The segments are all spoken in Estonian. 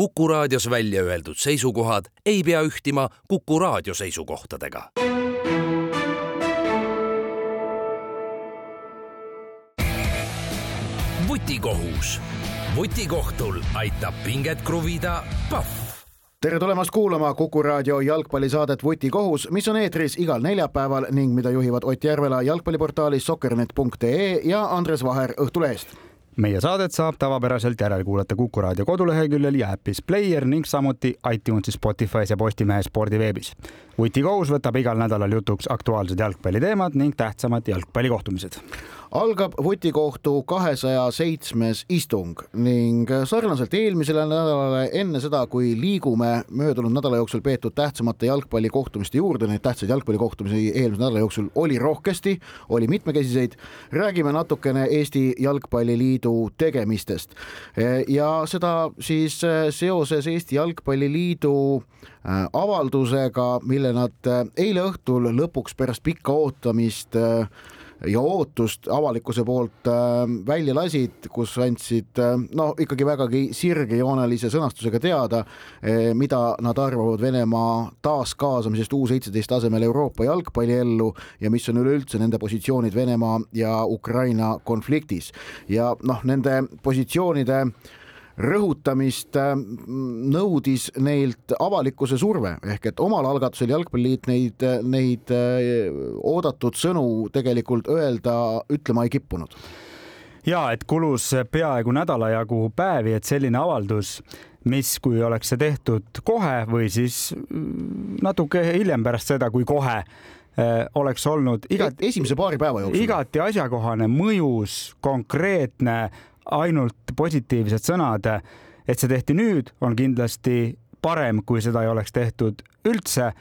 Kuku raadios välja öeldud seisukohad ei pea ühtima Kuku raadio seisukohtadega. vutikohus. vutikohtul aitab pinget kruvida Pahv tere tulemast kuulama Kuku raadio jalgpallisaadet Vutikohus, mis on eetris igal neljapäeval ning mida juhivad Ott Järvela jalgpalliportaalis sokkernet.ee ja Andres Vaher Õhtulehest meie saadet saab tavapäraselt järelkuulata Kuku raadio koduleheküljel ja äpis Player ning samuti iTunesis, Spotify's ja Postimehe spordiveebis. vutikohus võtab igal nädalal jutuks aktuaalsed jalgpalliteemad ning tähtsamad jalgpallikohtumised algab vutikohtu kahesaja seitsmes istung ning sarnaselt eelmisele nädalale enne seda, kui liigume möödunud nädala jooksul peetud tähtsamate jalgpallikohtumiste juurde, neid tähtsaid jalgpallikohtumisi eelmise nädala jooksul oli rohkesti, oli mitmekesiseid, räägime natukene Eesti Jalgpalliliidu tegemistest. Ja seda siis seoses Eesti Jalgpalliliidu äh, avaldusega, mille nad eile õhtul lõpuks pärast pikka ootamist ja ootust avalikkuse poolt äh, välja lasid, kus andsid äh, no ikkagi vägagi sirgejoonelise sõnastusega teada, äh, mida nad arvavad Venemaa taaskaasamisest U seitseteist asemel Euroopa jalgpalliellu ja mis on üleüldse nende positsioonid Venemaa ja Ukraina konfliktis. Ja noh, nende positsioonide rõhutamist äh, nõudis neilt avalikkuse surve. Ehk et omal algatusel Jalgpalliliit neid, neid äh, oodatud sõnu tegelikult öelda, ütlema ei kippunud. Ja et kulus peaaegu nädala jagu päevi, et selline avaldus, mis, kui oleks see tehtud kohe või siis mm, natuke hiljem pärast seda, kui kohe äh, oleks olnud igati, esimese paari päeva jooksul. igati asjakohane, mõjus, konkreetne ainult positiivsed sõnad. et see tehti nüüd, on kindlasti parem, kui seda ei oleks tehtud üldse.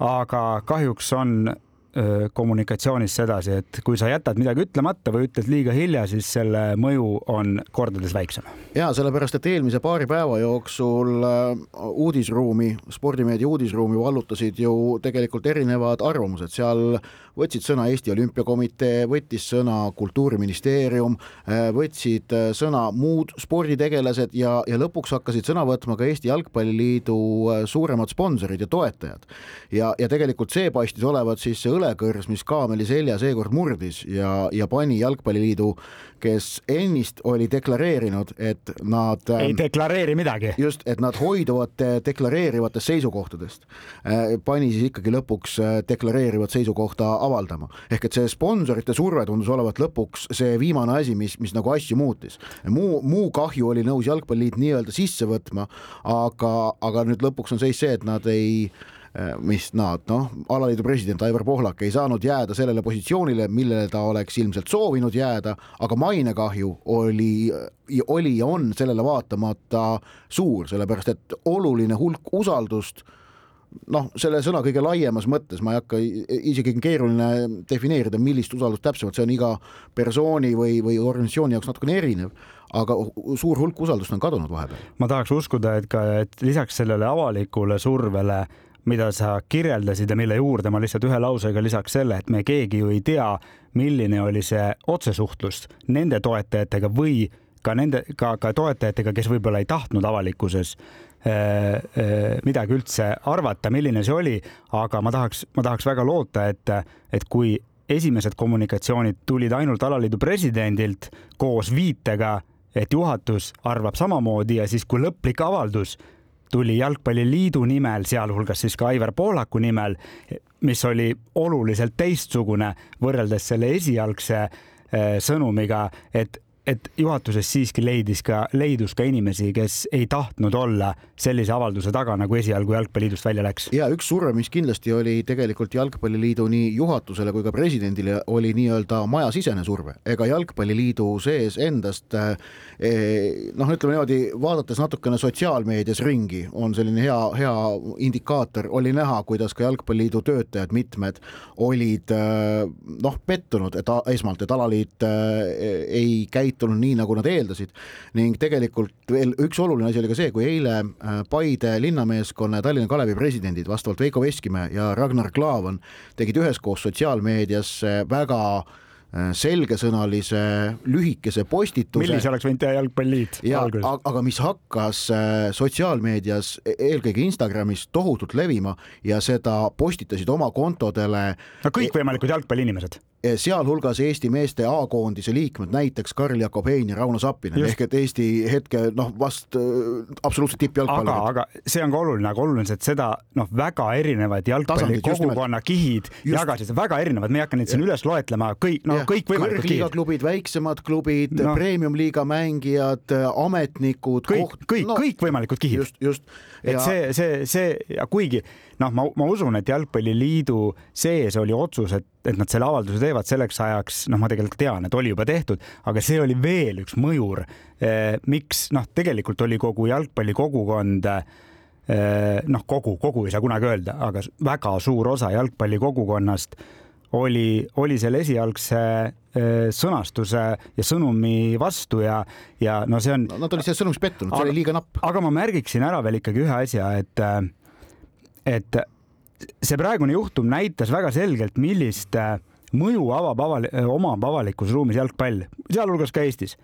aga kahjuks on kommunikatsioonis sedasi, et kui sa jätad midagi ütlemata või ütled liiga hilja, siis selle mõju on kordades väiksem. ja sellepärast, et eelmise paari päeva jooksul uudisruumi, spordimeedia uudisruumi vallutasid ju tegelikult erinevad arvamused, seal võtsid sõna Eesti Olümpiakomitee, võttis sõna Kultuuriministeerium, võtsid sõna muud sporditegelased ja, ja lõpuks hakkasid sõna võtma ka Eesti Jalgpalliliidu suuremad sponsorid ja toetajad. ja, ja tegelikult see paistis olevat siis see õlekõrs, mis kaameli selja seekord murdis ja, ja pani Jalgpalliliidu, kes ennist oli deklareerinud, et nad ei ähm, deklareeri midagi. just, et nad hoiduvad deklareerivatest seisukohtadest. Äh, pani siis ikkagi lõpuks äh, deklareerivat seisukohta avaldama. ehk et see sponsorite surve tundus olevat lõpuks see viimane asi, mis, mis nagu asju muutis. muu, muu kahju oli nõus Jalgpalliliit nii-öelda sisse võtma, aga, aga nüüd lõpuks on seis see, et nad ei mis nad noh, alaliidu president Aivar Pohlak ei saanud jääda sellele positsioonile, millele ta oleks ilmselt soovinud jääda, aga mainekahju oli, oli ja on sellele vaatamata suur, sellepärast et oluline hulk usaldust noh, selle sõna kõige laiemas mõttes ma ei hakka, isegi keeruline defineerida, millist usaldust täpsemalt, see on iga persooni või, või organisatsiooni jaoks natukene erinev, aga suur hulk usaldust on kadunud vahepeal. ma tahaks uskuda, et ka, et lisaks sellele avalikule survele mida sa kirjeldasid ja mille juurde ma lihtsalt ühe lausega lisaks selle, et me keegi ju ei tea, milline oli see otsesuhtlus nende toetajatega või ka nende, ka, ka toetajatega, kes võib-olla ei tahtnud avalikkuses äh, äh, midagi üldse arvata, milline see oli, aga ma tahaks, ma tahaks väga loota, et, et kui esimesed kommunikatsioonid tulid ainult alaliidu presidendilt koos viitega, et juhatus arvab samamoodi ja siis, kui lõplik avaldus tuli Jalgpalliliidu nimel, sealhulgas siis ka Aivar Poolaku nimel, mis oli oluliselt teistsugune võrreldes selle esialgse eh, sõnumiga, et et juhatuses siiski leidis ka, leidus ka inimesi, kes ei tahtnud olla sellise avalduse taga, nagu esialgu Jalgpalliliidust välja läks. ja üks surve, mis kindlasti oli tegelikult Jalgpalliliidu nii juhatusele kui ka presidendile, oli nii-öelda majasisene surve. ega Jalgpalliliidu sees endast eh, noh, ütleme niimoodi, vaadates natukene sotsiaalmeedias ringi, on selline hea, hea indikaator, oli näha, kuidas ka Jalgpalliliidu töötajad, mitmed olid eh, noh, pettunud, et esmalt, et alaliit eh, ei käi käitunud nii, nagu nad eeldasid. ning tegelikult veel üks oluline asi oli ka see, kui eile äh, Paide linnameeskonna ja Tallinna Kalevi presidendid, vastavalt Veiko Veskimäe ja Ragnar Klavan, tegid üheskoos sotsiaalmeedias väga selgesõnalise lühikese postituse. millise oleks võinud teha Jalgpalliliit alguses. aga mis hakkas sotsiaalmeedias, e-, eelkõige Instagramis tohutult levima ja seda postitasid oma kontodele. no kõikvõimalikud jalgpalliinimesed Eh, sealhulgas Eesti meeste A-koondise liikmed, näiteks Karl-Jakob Hein ja Rauno Sappinen ehk et Eesti hetke noh, vast äh, absoluutselt tippjalgpallurid. aga, aga see on ka oluline, aga oluline, et seda noh, väga erinevad jalgpallikogukonna kihid just, jagasid, väga erinevad, me ei hakka neid siin üles loetlema, kõik no kõikvõimalikud kihid. klubid, väiksemad klubid no., premium-liiga mängijad, ametnikud. kõik, kõik no,, kõikvõimalikud kihid. just, just. et ja... see, see, see ja kuigi noh, ma, ma usun, et Jalgpalliliidu sees oli otsus, et, et nad selle avalduse teevad selleks ajaks, noh, ma tegelikult tean, et oli juba tehtud, aga see oli veel üks mõjur eh,, miks noh, tegelikult oli kogu jalgpallikogukond eh, noh, kogu, kogu ei saa kunagi öelda, aga väga suur osa jalgpallikogukonnast oli, oli selle esialgse eh, sõnastuse ja sõnumi vastu ja, ja no see on no,. Nad olid selles sõnumis pettunud, see oli liiga napp. aga ma märgiksin ära veel ikkagi ühe asja, et äh, et see praegune juhtum näitas väga selgelt, millist äh, mõju avab äh, omab avalikus ruumis jalgpall, sealhulgas ka Eestis.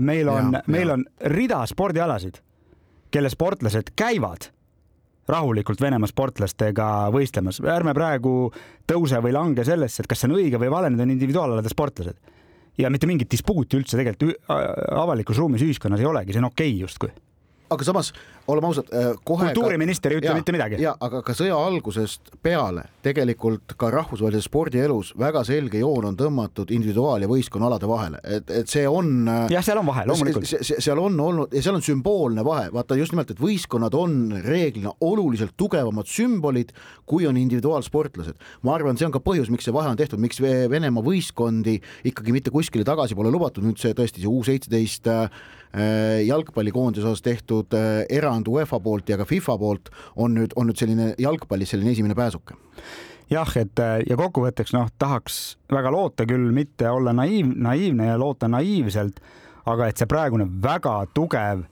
meil on, meil on rida spordialasid, kelle sportlased käivad rahulikult Venemaa sportlastega võistlemas, ärme praegu tõuse või lange sellesse, et kas see on õige või vale, need on individuaalalade sportlased. ja mitte mingit dispuuti üldse tegelikult avalikus ruumis ühiskonnas ei olegi, see on okei okay justkui aga samas oleme ausad, äh, kohe. kultuuriminister ei ütle mitte midagi. ja, aga ka sõja algusest peale tegelikult ka rahvusvahelises spordielus väga selge joon on tõmmatud individuaal- ja võistkonnaalade vahele, et, et see on. Äh, jah, seal on vahe, loomulikult. seal on olnud ja seal on sümboolne vahe, vaata just nimelt, et võistkonnad on reeglina oluliselt tugevamad sümbolid, kui on individuaalsportlased. ma arvan, see on ka põhjus, miks see vahe on tehtud, miks Venemaa võistkondi ikkagi mitte kuskile tagasi pole lubatud, nüüd see tõesti see U seitseteist äh, jalgpallikoondise osas tehtud erand UEFA poolt ja ka FIFA poolt on nüüd, on nüüd selline jalgpallis selline esimene pääsuke. Jah, et ja kokkuvõtteks noh, tahaks väga loota küll mitte olla naiiv, naiivne ja loota naiivselt, aga et see praegune väga tugev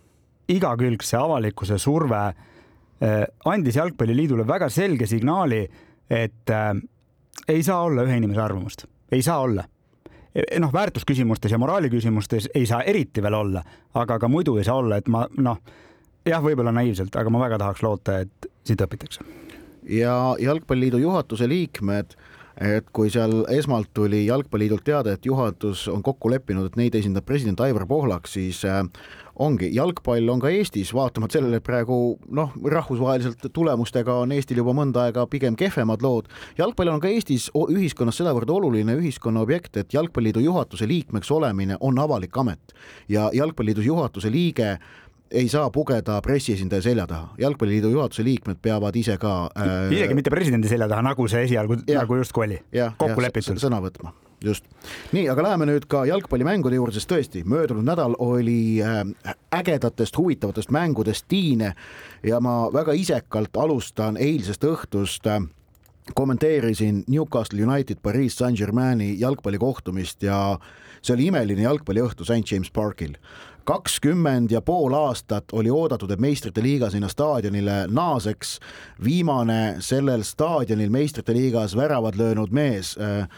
igakülgse avalikkuse surve eh, andis Jalgpalliliidule väga selge signaali, et eh, ei saa olla ühe inimese arvamust, ei saa olla noh, väärtusküsimustes ja moraaliküsimustes ei saa eriti veel olla, aga ka muidu ei saa olla, et ma noh, jah, võib-olla naiivselt, aga ma väga tahaks loota, et siit õpitakse. ja Jalgpalliliidu juhatuse liikmed et kui seal esmalt tuli Jalgpalliliidult teada, et juhatus on kokku leppinud, et neid esindab president Aivar Pohlak, siis äh, ongi, jalgpall on ka Eestis, vaatamata sellele, et praegu noh, rahvusvaheliselt tulemustega on Eestil juba mõnda aega pigem kehvemad lood. jalgpall on ka Eestis ühiskonnas sedavõrd oluline ühiskonna objekt, et Jalgpalliliidu juhatuse liikmeks olemine on avalik amet ja Jalgpalliliidu juhatuse liige ei saa pugeda pressiesindaja selja taha, jalgpalliliidu juhatuse liikmed peavad ise ka äh,. isegi mitte presidendi selja taha, nagu see esialgu nagu justkui oli, kokku lepitud. sõna võtma, just. nii, aga läheme nüüd ka jalgpallimängude juurde, sest tõesti, möödunud nädal oli äh, ägedatest, huvitavatest mängudest tiine ja ma väga isekalt alustan eilsest õhtust äh, kommenteerisin Newcastle United Pariis Saint-Germaini jalgpallikohtumist ja see oli imeline jalgpalliõhtu St James Parkil kakskümmend ja pool aastat oli oodatud, et meistrite liiga sinna staadionile naaseks. viimane sellel staadionil meistrite liigas väravad löönud mees äh,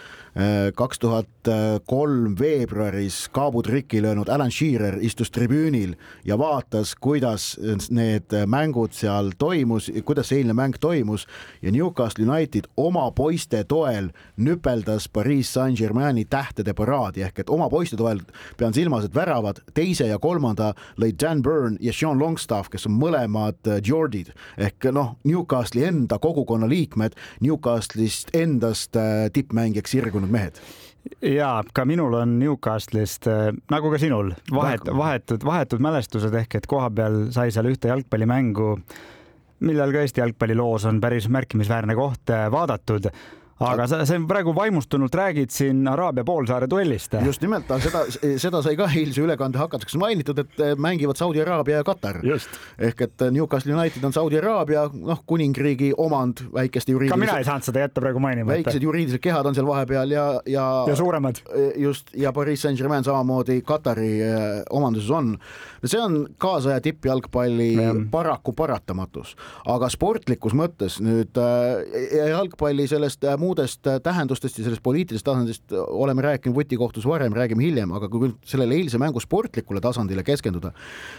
kaks tuhat kolm veebruaris kaabutriki löönud Alan Shearer istus tribüünil ja vaatas, kuidas need mängud seal toimus, kuidas see eilne mäng toimus ja Newcastle United oma poiste toel nüpeldas Pariis Saint-Germaini tähtede paraadi ehk et oma poiste toel pean silmas, et väravad teise ja kolmanda lõid Dan Burn ja Sean Longstaff, kes on mõlemad Jordid ehk noh, Newcastle'i enda kogukonna liikmed, Newcastle'ist endast äh, tippmängijaks sirgunud mehed. Ja ka minul on Newcastle'ist äh, nagu ka sinul vahet, vahetud, vahetud mälestused ehk et kohapeal sai seal ühte jalgpallimängu, millel ka Eesti jalgpalliloos on päris märkimisväärne koht äh, vaadatud aga sa, sa praegu vaimustunult räägid siin Araabia poolsaare duellist. just nimelt, seda, seda sai ka eilse ülekande hakatuseks mainitud, et eh, mängivad Saudi Araabia ja Katar. ehk et eh, Newcastle United on Saudi Araabia, noh, kuningriigi omand, väikeste juriidilised. ka mina ei saanud seda jätta praegu mainima. väikesed juriidilised kehad on seal vahepeal ja, ja. ja suuremad. Eh, just ja Pariis Saint-Germain samamoodi Katari omanduses on. see on kaasaja tippjalgpalli ja. paraku paratamatus, aga sportlikus mõttes nüüd jalgpalli sellest muust muudest tähendustest ja sellest poliitilisest tasandist oleme rääkinud vutikohtus varem, räägime hiljem, aga kui sellele eilse mängu sportlikule tasandile keskenduda,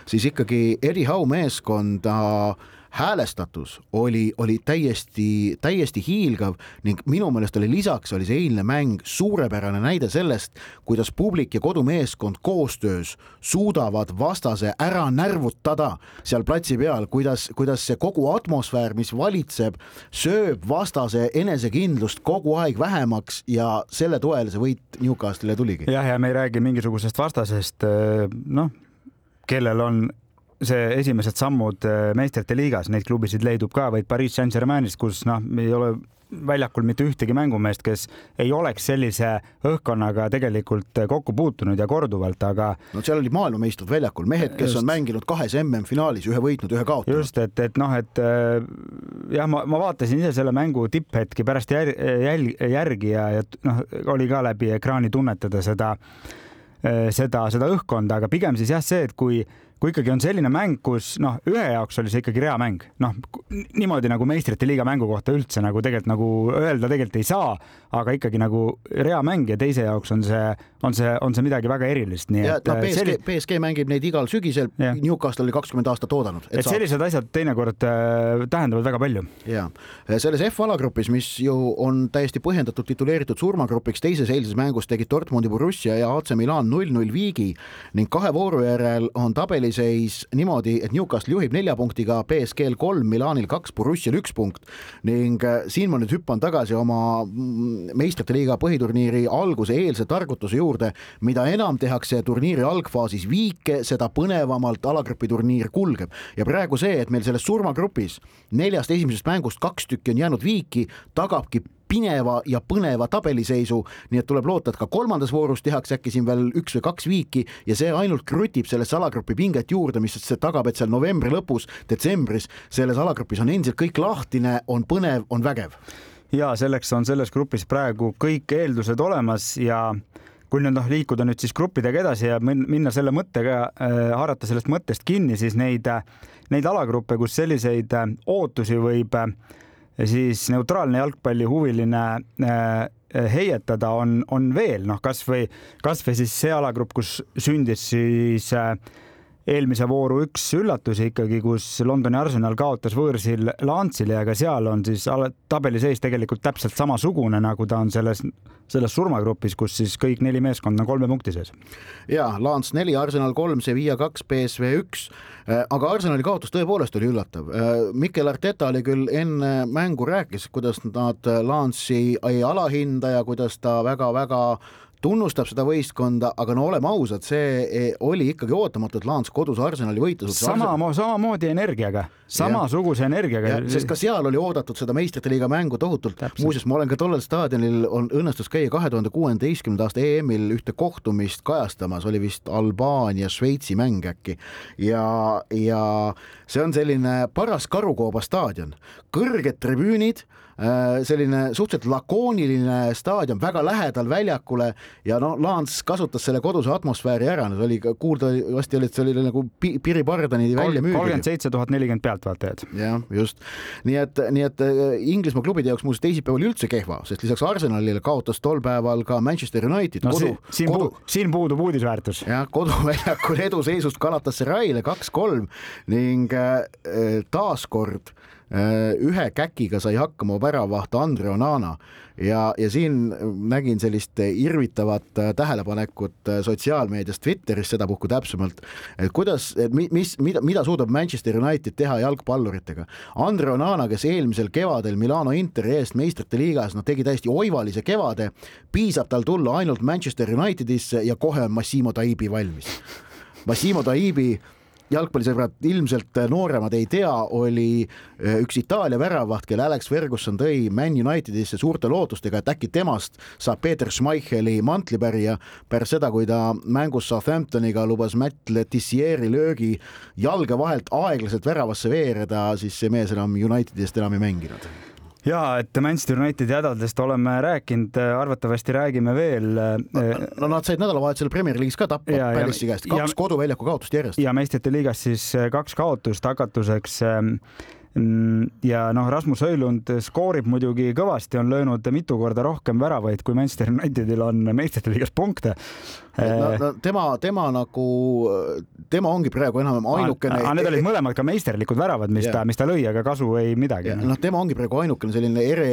siis ikkagi Eddie Howe meeskonda äh, häälestatus oli, oli täiesti, täiesti hiilgav ning minu meelest oli lisaks, oli see eilne mäng suurepärane näide sellest, kuidas publik ja kodumeeskond koostöös suudavad vastase ära närvutada seal platsi peal, kuidas, kuidas see kogu atmosfäär, mis valitseb, sööb vastase enesekindlust kogu aeg vähemaks ja selle toel see võit Newcastle'ile tuligi. jah, ja me ei räägi mingisugusest vastasest, noh, kellel on see esimesed sammud äh, meistrite liigas, neid klubisid leidub ka vaid Pariis Saint-Germainist, kus noh, ei ole väljakul mitte ühtegi mängumeest, kes ei oleks sellise õhkkonnaga tegelikult kokku puutunud ja korduvalt, aga. no seal olid maailmameistrid väljakul, mehed, kes just, on mänginud kahes MM-finaalis, ühe võitnud, ühe kaotanud. just, et, et noh, et äh, jah, ma, ma vaatasin ise selle mängu tipphetki pärast jär, jäl, järgi ja, ja noh, oli ka läbi ekraani tunnetada seda, äh, seda, seda õhkkonda, aga pigem siis jah, see, et kui kui ikkagi on selline mäng, kus noh, ühe jaoks oli see ikkagi reamäng, noh niimoodi nagu meistrite liiga mängu kohta üldse nagu tegelikult nagu öelda tegelikult ei saa, aga ikkagi nagu reamäng ja teise jaoks on see, on see, on see midagi väga erilist, nii ja, et no, PSG, selli... PSG mängib neid igal sügisel, Newcastle oli kakskümmend aastat oodanud. et, et sellised asjad teinekord äh, tähendavad väga palju. ja selles F-alagrupis, mis ju on täiesti põhjendatud tituleeritud surmagrupiks, teises eilses mängus tegid Dortmundi Borussia ja AC Milan null-null viigi ning kahe vooru järel on tabelis seis niimoodi, et Newcastle juhib nelja punktiga, BSG-l kolm, Milanil kaks, Borussial üks punkt. Ning äh, siin ma nüüd hüppan tagasi oma mm, meistrite liiga põhiturniiri alguse eelse targutuse juurde, mida enam tehakse turniiri algfaasis viike, seda põnevamalt alagrupi turniir kulgeb. Ja praegu see, et meil selles surmagrupis neljast esimesest mängust kaks tükki on jäänud viiki, tagabki pineva ja põneva tabeliseisu, nii et tuleb loota, et ka kolmandas voorus tehakse äkki siin veel üks või kaks viiki ja see ainult krutib sellesse alagrupi pinget juurde, mis tagab, et seal novembri lõpus, detsembris selles alagrupis on endiselt kõik lahtine, on põnev, on vägev. ja selleks on selles grupis praegu kõik eeldused olemas ja kui nüüd noh, liikuda nüüd siis gruppidega edasi ja minna selle mõttega äh,, haarata sellest mõttest kinni, siis neid, neid alagruppe, kus selliseid äh, ootusi võib äh, siis neutraalne jalgpallihuviline äh, heietada on, on veel noh, kasvõi, kasvõi siis see alagrupp, kus sündis siis äh, eelmise vooru üks üllatusi ikkagi, kus Londoni Arsenal kaotas võõrsil Lansile ja ka seal on siis tabeliseis tegelikult täpselt samasugune, nagu ta on selles, selles surmagrupis, kus siis kõik neli meeskonda on kolme punkti sees. ja Lans neli, Arsenal kolm, Sevilla kaks, BSV üks Äh, aga Arsenali kaotus tõepoolest oli üllatav. Äh, Mikel Arteta oli küll enne mängu rääkis, kuidas nad Lance'i ei alahinda ja kuidas ta väga-väga tunnustab seda võistkonda, aga no oleme ausad, see e, oli ikkagi ootamatu, et Laans kodus Arsenali võitu suutis. sama Arsenal..., samamoodi energiaga, samasuguse energiaga. sest ka seal oli oodatud seda meistrite liiga mängu tohutult. muuseas, ma olen ka tollel staadionil, on õnnestus käia kahe tuhande kuueteistkümnenda aasta EM-il ühte kohtumist kajastamas, oli vist Albaania-Šveitsi mäng äkki ja, ja see on selline paras Karukooba staadion, kõrged tribüünid selline suhteliselt lakooniline staadion väga lähedal väljakule ja no Laans kasutas selle koduse atmosfääri ära, need oli kuuldavasti oli, et see oli nagu Piri pardani välja müüdud. kolmkümmend seitse tuhat nelikümmend pealtvaatajat. jah, just nii et, nii et äh, Inglismaa klubide jaoks muuseas teisipäev oli üldse kehva, sest lisaks Arsenalile kaotas tol päeval ka Manchester United no, kodu. siin, kodu, siin puudub uudisväärtus. jah, koduväljakul eduseisust Galatasaray'le kaks-kolm ning äh, taaskord Äh, ühe käkiga sai hakkama väravaht Andre Onana ja, ja siin nägin sellist irvitavat äh, tähelepanekut äh, sotsiaalmeedias Twitteris sedapuhku täpsemalt, et kuidas, mis, mida, mida suudab Manchester United teha jalgpalluritega. Andre Onana, kes eelmisel kevadel Milano Interi eest meistrite liigas, noh, tegi täiesti oivalise kevade, piisab tal tulla ainult Manchester Unitedisse ja kohe on Massimo Taibi valmis. Massimo Taibi jalgpallisõbrad ilmselt nooremad ei tea, oli äh, üks Itaalia väravaht, kelle Alex Ferguson tõi Man Unitedisse suurte lootustega, et äkki temast saab Peeter Schmeicheli mantlipärija pärast seda, kui ta mängus Southamptoniga lubas Matt Letizieri löögi jalge vahelt aeglaselt väravasse veereda, siis see mees enam Unitedist enam ei mänginud ja et Manchester Unitedi hädadest oleme rääkinud, arvatavasti räägime veel. no äh, nad said nädalavahetusel Premier League'is ka tappa Palace'i käest, kaks ja, koduväljaku kaotust järjest. ja meistrite liigas siis äh, kaks kaotust hakatuseks ähm, Mm, ja noh, Rasmus Höjlund skoorib muidugi kõvasti, on löönud mitu korda rohkem väravaid, kui Manchester Unitedil on meistrite liigas punkte. No, no tema, tema nagu, tema ongi praegu enam-vähem ainukene. Need olid mõlemad ka meisterlikud väravad, mis yeah. ta, mis ta lõi, aga kasu ei midagi. noh, tema ongi praegu ainukene selline ere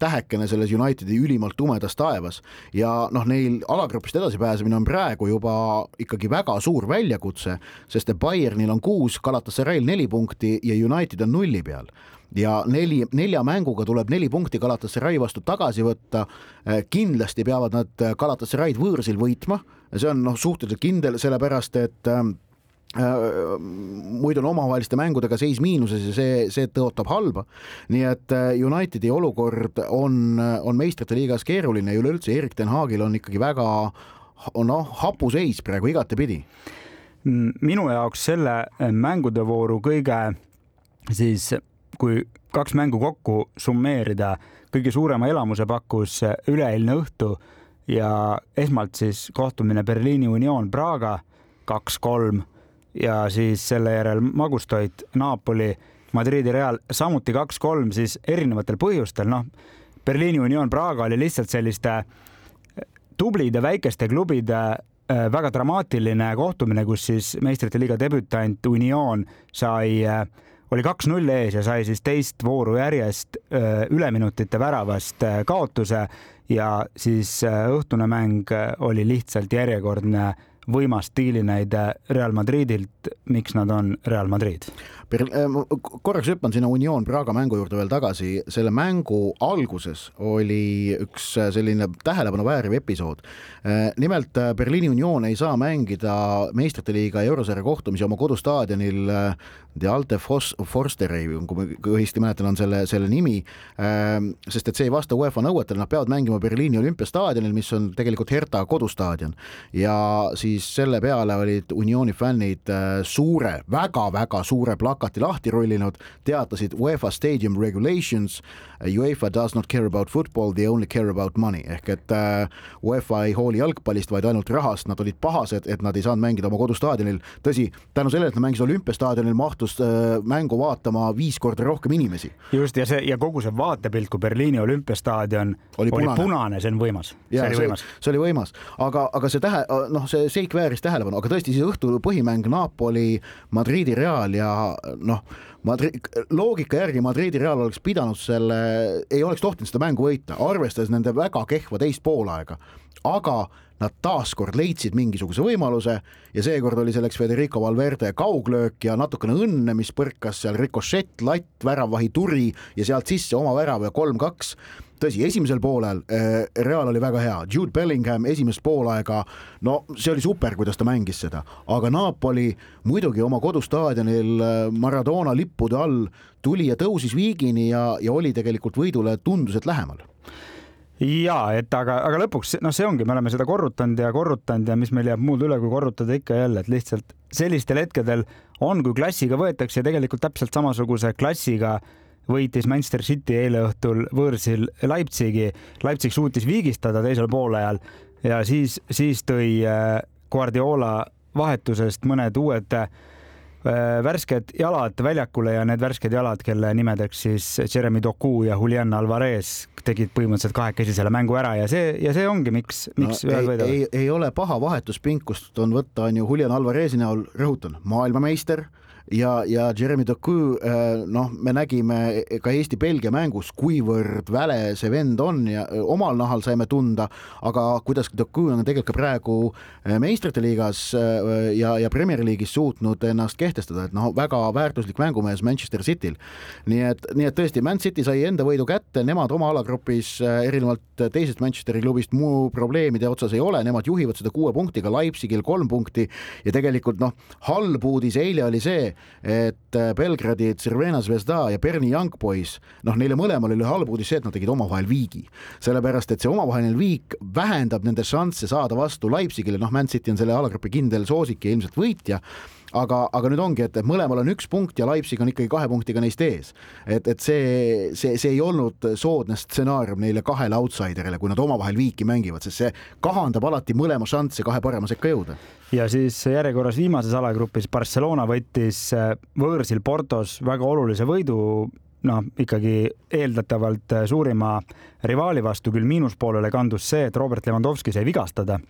tähekene selles Unitedi ülimalt tumedas taevas ja noh, neil alagrupist edasipääsemine on praegu juba ikkagi väga suur väljakutse, sest et Bayernil on kuus, Galatasarayl neli punkti ja United on nulli peal ja neli, nelja mänguga tuleb neli punkti Galatasaray vastu tagasi võtta. kindlasti peavad nad Galatasaray'd võõrsil võitma, see on noh, suhteliselt kindel, sellepärast et äh, muidu on omavaheliste mängudega seis miinuses ja see, see tõotab halba. nii et Unitedi olukord on, on meistrite liigas keeruline ja üleüldse Erik ten Hagil on ikkagi väga noh, hapu seis praegu igatepidi. minu jaoks selle mängude vooru kõige siis kui kaks mängu kokku summeerida, kõige suurema elamuse pakkus üleeilne õhtu ja esmalt siis kohtumine Berliini Union Praga kaks-kolm ja siis selle järel magustoit Napoli, Madridi Real samuti kaks-kolm siis erinevatel põhjustel, noh. Berliini Union Praga oli lihtsalt selliste tublide väikeste klubide äh, väga dramaatiline kohtumine, kus siis meistrite liiga debütant Union sai äh, oli kaks-null ees ja sai siis teist vooru järjest üleminutite väravast kaotuse. Ja siis õhtune mäng oli lihtsalt järjekordne võimas stiilinäide Real Madridilt, miks nad on Real Madrid korraks hüppan sinna Union Praga mängu juurde veel tagasi, selle mängu alguses oli üks äh, selline tähelepanu vääriv episood. Äh, nimelt Berliini Union ei saa mängida meistrite liiga eurosarja kohtumisi oma kodustaadionil De Alte Forsteri, kui ma õigesti mäletan, on selle, selle nimi, sest et see ei vasta UEFA nõuetele, nad peavad mängima Berliini olümpiastaadionil, mis on tegelikult Hertha kodustaadion. ja siis selle peale olid Unioni fännid suure väga,, väga-väga suure plakati plakati lahti rullinud, teatasid UEFA Stadium Regulations, UEFA does not care about football, they only care about money ehk et uh, UEFA ei hooli jalgpallist, vaid ainult rahast, nad olid pahased, et nad ei saanud mängida oma kodustaadionil. tõsi, tänu sellele, et nad mängisid olümpiastaadionil, mahtus uh, mängu vaatama viis korda rohkem inimesi. just ja see ja kogu see vaatepilt, kui Berliini olümpiastaadion oli punane, oli punane, see on võimas. see oli võimas, see oli võimas, aga, aga see tähe, noh, see seik vääris tähelepanu, aga tõesti siis õhtul põhimäng Napoli, Madridi Real ja noh, Madrid, loogika järgi Madridi Real oleks pidanud selle, ei oleks tohtinud seda mängu võita, arvestades nende väga kehva teist poolaega, aga nad taaskord leidsid mingisuguse võimaluse ja seekord oli selleks Federico Valverde kauglöök ja natukene õnne, mis põrkas seal rikošett, latt, väravahi turi ja sealt sisse oma värav ja kolm-kaks tõsi, esimesel poolel äh, Real oli väga hea, Jude Bellingham esimest poolaega, no see oli super, kuidas ta mängis seda, aga Napoli muidugi oma kodustaadionil äh, Maradona lippude all tuli ja tõusis viigini ja, ja oli tegelikult võidule tundus, et lähemal. Ja et aga, aga lõpuks noh, see ongi, me oleme seda korrutanud ja korrutanud ja mis meil jääb muud üle, kui korrutada ikka ja jälle, et lihtsalt sellistel hetkedel on, kui klassiga võetakse tegelikult täpselt samasuguse klassiga võitis Manchester City eile õhtul võõrsil Leipzigi. Leipzig suutis viigistada teisel poolajal ja siis, siis tõi äh, Guardiola vahetusest mõned uued äh, värsked jalad väljakule ja need värsked jalad, kelle nimedeks siis Jeremy Doku ja Julian Alvarez tegid põhimõtteliselt kahekesi selle mängu ära ja see, ja see ongi, miks, miks no, ühed võidavad. ei, ei ole paha vahetuspinkust on võtta, on ju Julian Alvarezi näol, rõhutan, maailmameister ja, ja Jeremy Doku, äh, noh, me nägime ka Eesti-Belgia mängus, kuivõrd väle see vend on ja äh, omal nahal saime tunda, aga kuidas Doku on tegelikult ka praegu äh, meistrite liigas ja, ja Premier League'is suutnud ennast kehtestada, et noh, väga väärtuslik mängumees Manchester Cityl. nii et, nii et tõesti, Man City sai enda võidu kätte, nemad oma alagrupis erinevalt teisest Manchesteri klubist muu probleemide otsas ei ole, nemad juhivad seda kuue punktiga, Leipzigil kolm punkti ja tegelikult noh, halb uudis eile oli see, et äh, Belgradi Crvena Zvezda ja Berni Young Boys, noh, neile mõlemale oli halb uudis see, et nad tegid omavahel viigi. sellepärast, et see omavaheline viik vähendab nende šansse saada vastu Leipzigile, noh, Man City on selle alagrupi kindel soosik ja ilmselt võitja aga, aga nüüd ongi, et mõlemal on üks punkt ja Leipzig on ikkagi kahe punktiga neist ees. et, et see, see, see ei olnud soodne stsenaarium neile kahele outsiderile, kui nad omavahel viiki mängivad, sest see kahandab alati mõlema šansse kahe parema sekka jõuda. ja siis järjekorras viimases alagrupis Barcelona võttis äh, võõrsil Portos väga olulise võidu noh, ikkagi eeldatavalt suurima rivaali vastu küll miinuspoolele kandus see, et Robert Lewandowski sai vigastada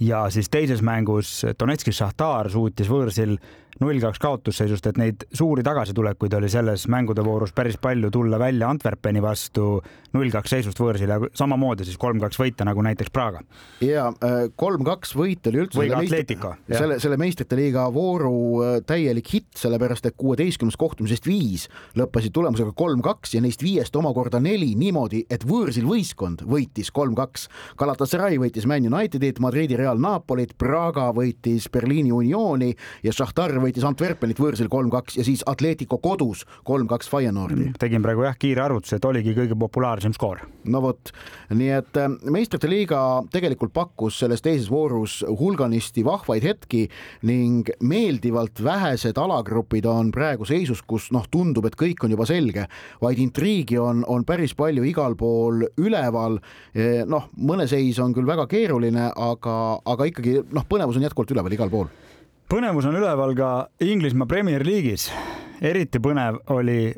ja siis teises mängus Donetski Šahtar suutis võõrsil null-kaks kaotusseisust, et neid suuri tagasitulekuid oli selles mängude voorus päris palju tulla välja Antwerpeni vastu null-kaks seisust võõrsil ja samamoodi siis kolm-kaks võita nagu näiteks Praga. ja äh, kolm-kaks võit oli üldse või ka Atletico. selle, selle meistrite liiga vooru äh, täielik hitt, sellepärast et kuueteistkümnest kohtumisest viis lõppesid tulemusega kolm-kaks ja neist viiest omakorda neli niimoodi, et võõrsil võistkond võitis kolm-kaks. Galatasaray võitis Man Unitedit, Madridi Real Napolit, Praga võitis Berliini Unioni ja Šahtar võitis Antwerpenit võõrsil kolm-kaks ja siis Atletico kodus kolm-kaks Feyenoordi. Mm, tegin praegu jah kiire arvutuse, et oligi kõige populaarsem skoor. no vot, nii et äh, meistrite liiga tegelikult pakkus selles teises voorus hulganisti vahvaid hetki ning meeldivalt vähesed alagrupid on praegu seisus, kus noh, tundub, et kõik on juba selge, vaid intriigi on, on päris palju igal pool üleval. E, noh, mõne seis on küll väga keeruline, aga, aga ikkagi noh, põnevus on jätkuvalt üleval igal pool põnevus on üleval ka Inglismaa Premier League'is. eriti põnev oli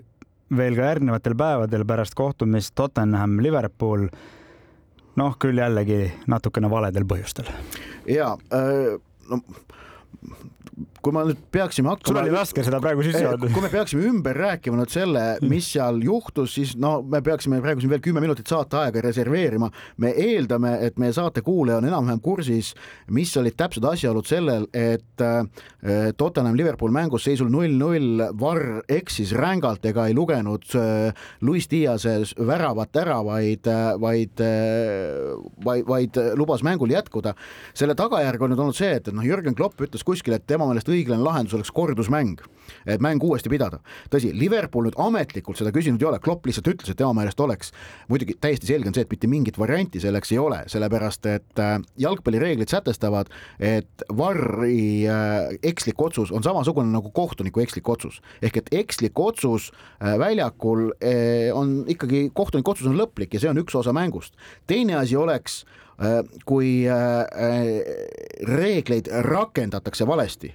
veel ka järgnevatel päevadel pärast kohtumist Tottenham Liverpool. noh, küll jällegi natukene valedel põhjustel. ja äh, no kui ma nüüd peaksime hakkama. sul oli raske seda praegu sisse öelda. kui me peaksime ümber rääkima nüüd selle, mis seal juhtus, siis no me peaksime praegu siin veel kümme minutit saateaega reserveerima. me eeldame, et meie saate kuulaja on enam-vähem kursis, mis olid täpsed asjaolud sellel, et äh, Tottenham Liverpool mängus seisul null-null, Varr eksis rängalt ega ei lugenud äh, Luis Diase väravat ära, vaid, äh, vaid, vaid, vaid lubas mängul jätkuda. selle tagajärg on nüüd olnud see, et, et noh, Jürgen Klopp ütles kuskil, et tema meelest õiglane lahendus oleks kordusmäng, et mäng uuesti pidada. tõsi, Liverpool nüüd ametlikult seda küsinud ei ole, Klopp lihtsalt ütles, et tema meelest oleks. muidugi täiesti selge on see, et mitte mingit varianti selleks ei ole, sellepärast et äh, jalgpallireeglid sätestavad, et varri äh, ekslik otsus on samasugune nagu kohtuniku ekslik otsus. ehk et ekslik otsus äh, väljakul on ikkagi, kohtuniku otsus on lõplik ja see on üks osa mängust. teine asi oleks kui äh, äh, reegleid rakendatakse valesti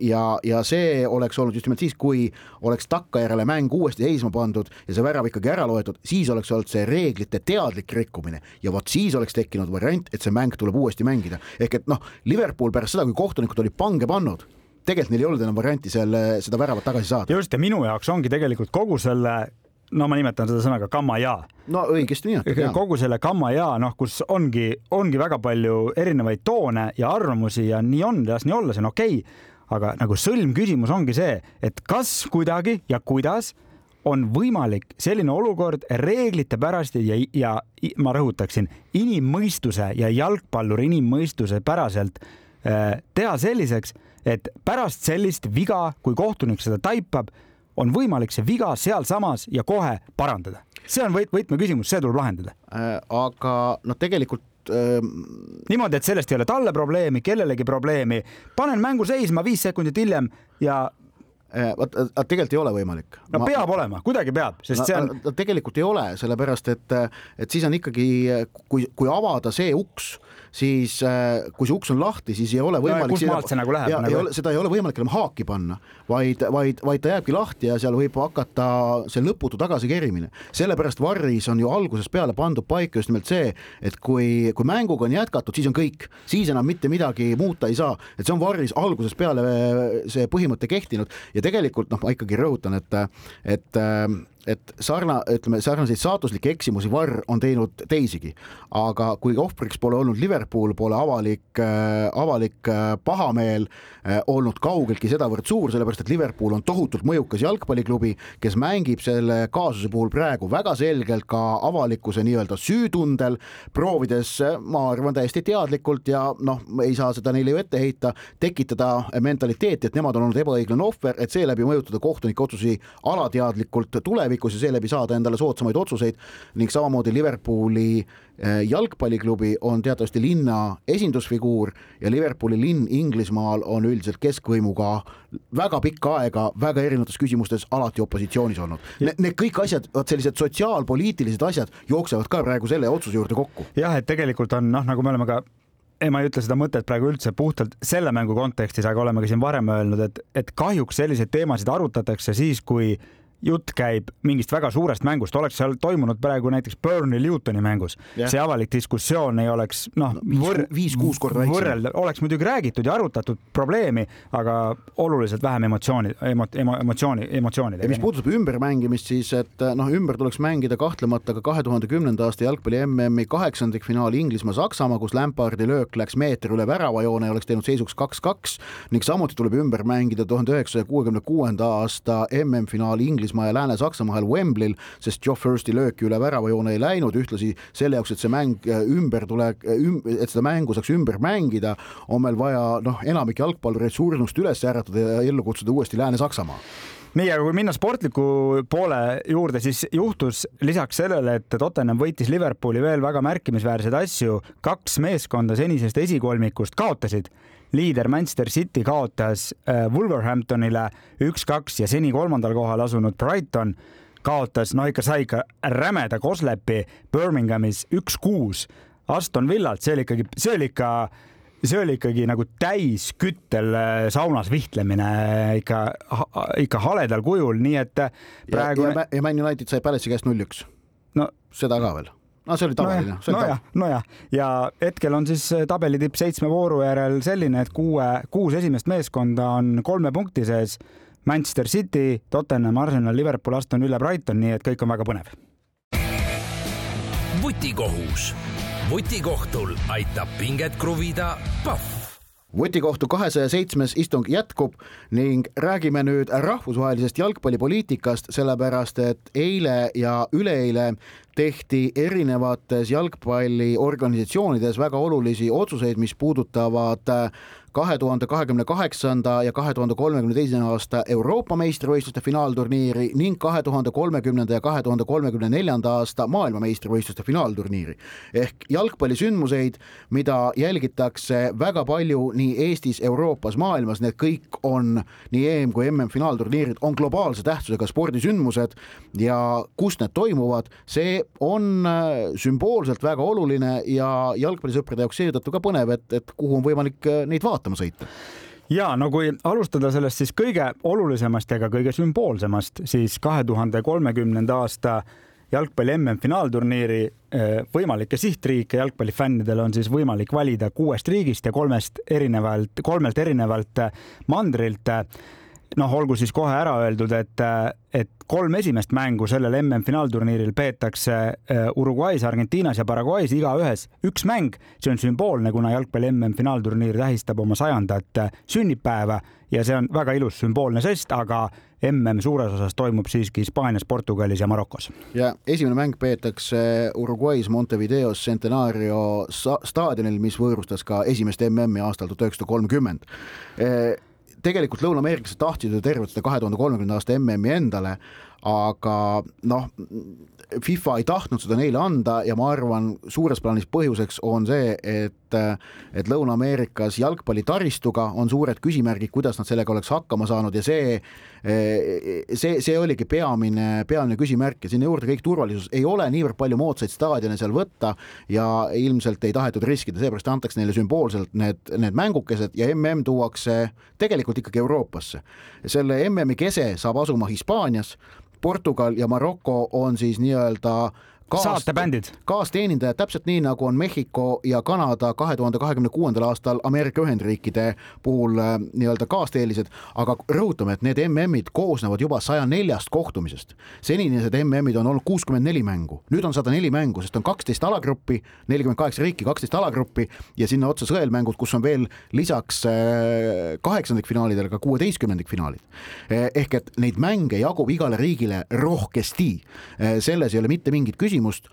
ja, ja see oleks olnud just nimelt siis, kui oleks takkajärele mäng uuesti seisma pandud ja see värav ikkagi ära loetud, siis oleks olnud see reeglite teadlik rikkumine ja vot siis oleks tekkinud variant, et see mäng tuleb uuesti mängida. ehk et noh, Liverpool pärast seda, kui kohtunikud olid pange pannud tegelikult neil ei olnud enam varianti selle, seda väravat tagasi saada. just ja minu jaoks ongi tegelikult kogu selle no ma nimetan seda sõnaga kammaja. no õigesti nimetad. kogu selle kammaja, noh, kus ongi, ongi väga palju erinevaid toone ja arvamusi ja nii on, las nii olla, see on okei okay.. aga nagu sõlmküsimus ongi see, et kas kuidagi ja kuidas on võimalik selline olukord reeglite pärast ja, ja ma rõhutaksin inimmõistuse ja jalgpalluri inimmõistuse päraselt äh, teha selliseks, et pärast sellist viga, kui kohtunik seda taipab on võimalik see viga sealsamas ja kohe parandada. see on võt-, võtmeküsimus, see tuleb lahendada äh,. aga noh, tegelikult äh... niimoodi, et sellest ei ole talle probleemi, kellelegi probleemi, panen mängu seisma viis sekundit hiljem ja äh, vot tegelikult ei ole võimalik. no ma, peab olema, kuidagi peab, sest see on. tegelikult ei ole, sellepärast et, et siis on ikkagi, kui, kui avada see uks siis äh, kui see uks on lahti, siis ei ole võimalik no,. kustmaalt see nagu läheb? Nagu... Seda ei ole võimalik enam haaki panna, vaid, vaid, vaid ta jääbki lahti ja seal võib hakata see lõputu tagasikerimine. sellepärast Varris on ju algusest peale pandud paika just nimelt see, et kui, kui mänguga on jätkatud, siis on kõik, siis enam mitte midagi muuta ei saa, et see on Varris algusest peale see põhimõte kehtinud ja tegelikult noh, ma ikkagi rõhutan, et, et et sarna, ütleme sarnaseid saatuslikke eksimusi Varr on teinud teisigi, aga kui ohvriks pole olnud Liverpool, pole avalik äh,, avalik äh, pahameel äh, olnud kaugeltki sedavõrd suur, sellepärast et Liverpool on tohutult mõjukas jalgpalliklubi, kes mängib selle kaasuse puhul praegu väga selgelt ka avalikkuse nii-öelda süütundel, proovides, ma arvan, täiesti teadlikult ja noh, ei saa seda neile ju ette heita, tekitada mentaliteeti, et nemad on olnud ebaõiglane ohver, et seeläbi mõjutada kohtunike otsusi alateadlikult tulevikus tulevikus ja seeläbi saada endale soodsamaid otsuseid ning samamoodi Liverpooli äh, jalgpalliklubi on teatavasti linna esindusfiguur ja Liverpooli linn Inglismaal on üldiselt keskvõimuga väga pikka aega väga erinevates küsimustes alati opositsioonis olnud. Need kõik asjad, vot sellised sotsiaalpoliitilised asjad jooksevad ka praegu selle otsuse juurde kokku. jah, et tegelikult on noh, nagu me oleme ka ei, ma ei ütle seda mõtet praegu üldse puhtalt selle mängu kontekstis, aga oleme ka siin varem öelnud, et, et kahjuks selliseid teemasid arutatakse siis, kui jutt käib mingist väga suurest mängust, oleks seal toimunud praegu näiteks Burnley Newtoni mängus yeah., see avalik diskussioon ei oleks noh no, võr, viis-kuus korda väiksem. võrrelda, oleks muidugi räägitud ja arutatud probleemi, aga oluliselt vähem emotsiooni emo,, emo, emotsiooni, emotsioonid. mis puudutab ümbermängimist, siis et noh, ümber tuleks mängida kahtlemata ka kahe tuhande kümnenda aasta jalgpalli MM-i kaheksandikfinaali Inglismaa-Saksamaa, kus Lampardi löök läks meetri üle väravajoone ja oleks teinud seisuks kaks-kaks ning samuti tuleb ümber mängida tuhande üheksasaja kuuekümne kuuenda aasta MM-finaali Inglismaa Inglismaa ja Lääne-Saksamaa vahel Wembley'l, sest Joe Fursti lööki üle väravajoone ei läinud, ühtlasi selle jaoks, et see mäng äh, ümber tule, üm-, et seda mängu saaks ümber mängida, on meil vaja noh, enamik jalgpallureid surnust üles äratada ja ellu kutsuda uuesti Lääne-Saksamaa. Nii, aga kui minna sportliku poole juurde, siis juhtus lisaks sellele, et Tottenham võitis Liverpooli veel väga märkimisväärseid asju, kaks meeskonda senisest esikolmikust kaotasid liider Manchester City kaotas äh, Wolverhamptonile üks-kaks ja seni kolmandal kohal asunud Brighton kaotas, no ikka sai ikka rämeda koslepi Birminghamis üks-kuus Aston Villalt, see oli ikkagi, see oli ikka, see oli ikkagi nagu täisküttel äh, saunas vihtlemine ikka, ikka haledal kujul, nii et praegu. ja, ja, ja Man United sai Palace'i käest null-üks. no seda ka veel no see oli tavaline no. nojah, nojah, ja hetkel on siis äh, tabeli tipp seitsme vooru järel selline, et kuue, kuus esimest meeskonda on kolme punkti sees. Manchester City, Tottenham, Arsenal, Liverpool, Aston Villa, Brighton, nii et kõik on väga põnev. vutikohus, vutikohtul aitab pinget kruvida Pahv vutikohtu kahesaja seitsmes istung jätkub ning räägime nüüd rahvusvahelisest jalgpallipoliitikast, sellepärast et eile ja üleeile tehti erinevates jalgpalliorganisatsioonides väga olulisi otsuseid, mis puudutavad kahe tuhande kahekümne kaheksanda ja kahe tuhande kolmekümne teise aasta Euroopa meistrivõistluste finaalturniiri ning kahe tuhande kolmekümnenda ja kahe tuhande kolmekümne neljanda aasta maailmameistrivõistluste finaalturniiri. ehk jalgpallisündmuseid, mida jälgitakse väga palju nii Eestis, Euroopas, maailmas, need kõik on nii EM kui MM finaalturniirid on globaalse tähtsusega spordisündmused ja kus need toimuvad, see on äh, sümboolselt väga oluline ja jalgpallisõprade jaoks seetõttu ka põnev, et, et kuhu on võimalik äh, neid vaadata vaatama sõita? Ja no kui alustada sellest siis kõige olulisemast ja ka kõige sümboolsemast, siis kahe tuhande kolmekümnenda aasta jalgpalli MM-finaalturniiri eh, võimalikke sihtriike jalgpallifännidel on siis võimalik valida kuuest riigist ja kolmest erinevalt, kolmelt erinevalt mandrilt noh, olgu siis kohe ära öeldud, et, et kolm esimest mängu sellel MM-finaalturniiril peetakse äh, Uruguay's, Argentiinas ja Paraguay's igaühes üks mäng. see on sümboolne, kuna jalgpalli MM-finaalturniir tähistab oma sajandat äh, sünnipäeva ja see on väga ilus sümboolne žest, aga MM suures osas toimub siiski Hispaanias, Portugalis ja Marokos. ja esimene mäng peetakse Uruguay's Montevideos Centenario staadionil, mis võõrustas ka esimest MM-i aastal tuhat üheksasada kolmkümmend tegelikult lõuna-ameeriklased tahtsid ju tervet seda kahe tuhande kolmekümnenda aasta MM-i endale, aga noh, FIFA ei tahtnud seda neile anda ja ma arvan, suures plaanis põhjuseks on see, et, et Lõuna-Ameerikas jalgpallitaristuga on suured küsimärgid, kuidas nad sellega oleks hakkama saanud ja see, see, see oligi peamine, peamine küsimärk. Ja sinna juurde kõik turvalisus, ei ole niivõrd palju moodsaid staadione seal võtta ja ilmselt ei tahetud riskida, seepärast antakse neile sümboolselt need, need mängukesed ja mm tuuakse tegelikult ikkagi Euroopasse. selle MM-i kese saab asuma Hispaanias Portugal ja Maroko on siis nii-öelda kaas, saatebändid. kaasteenindajad, täpselt nii nagu on Mehhiko ja Kanada kahe tuhande kahekümne kuuendal aastal Ameerika Ühendriikide puhul äh, nii-öelda kaasteelised, aga rõhutame, et need MM-id koosnevad juba saja neljast kohtumisest. senised MM-id on olnud kuuskümmend neli mängu, nüüd on sada neli mängu, sest on kaksteist alagruppi, nelikümmend kaheksa riiki, kaksteist alagruppi ja sinna otsa sõelmängud, kus on veel lisaks äh, kaheksandikfinaalidele ka kuueteistkümnendikfinaalid. Eh, ehk et neid mänge jagub igale riigile rohkesti, selles ei ole mitte mingit küsimust küsimust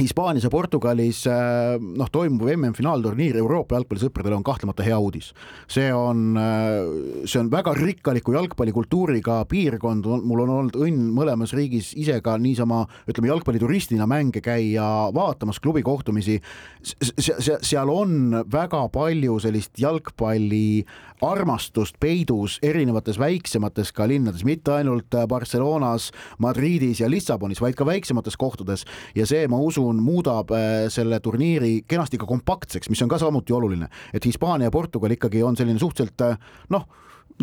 Hispaanias ja Portugalis äh, noh, toimuv MM-finaalturniir Euroopa jalgpallisõpradele on kahtlemata hea uudis. see on, äh, see on väga rikkaliku jalgpallikultuuriga piirkond, mul on olnud õnn mõlemas riigis ise ka niisama ütleme jalgpallituristina mänge käia vaatamas klubi kohtumisi. seal on väga palju sellist jalgpalli armastust peidus erinevates väiksemates ka linnades, mitte ainult Barcelonas, Madridis ja Lissabonis, vaid ka väiksemates kohtades. Ja see, ma usun, usun, muudab äh, selle turniiri kenasti ka kompaktseks, mis on ka samuti oluline, et Hispaania ja Portugal ikkagi on selline suhteliselt äh, noh,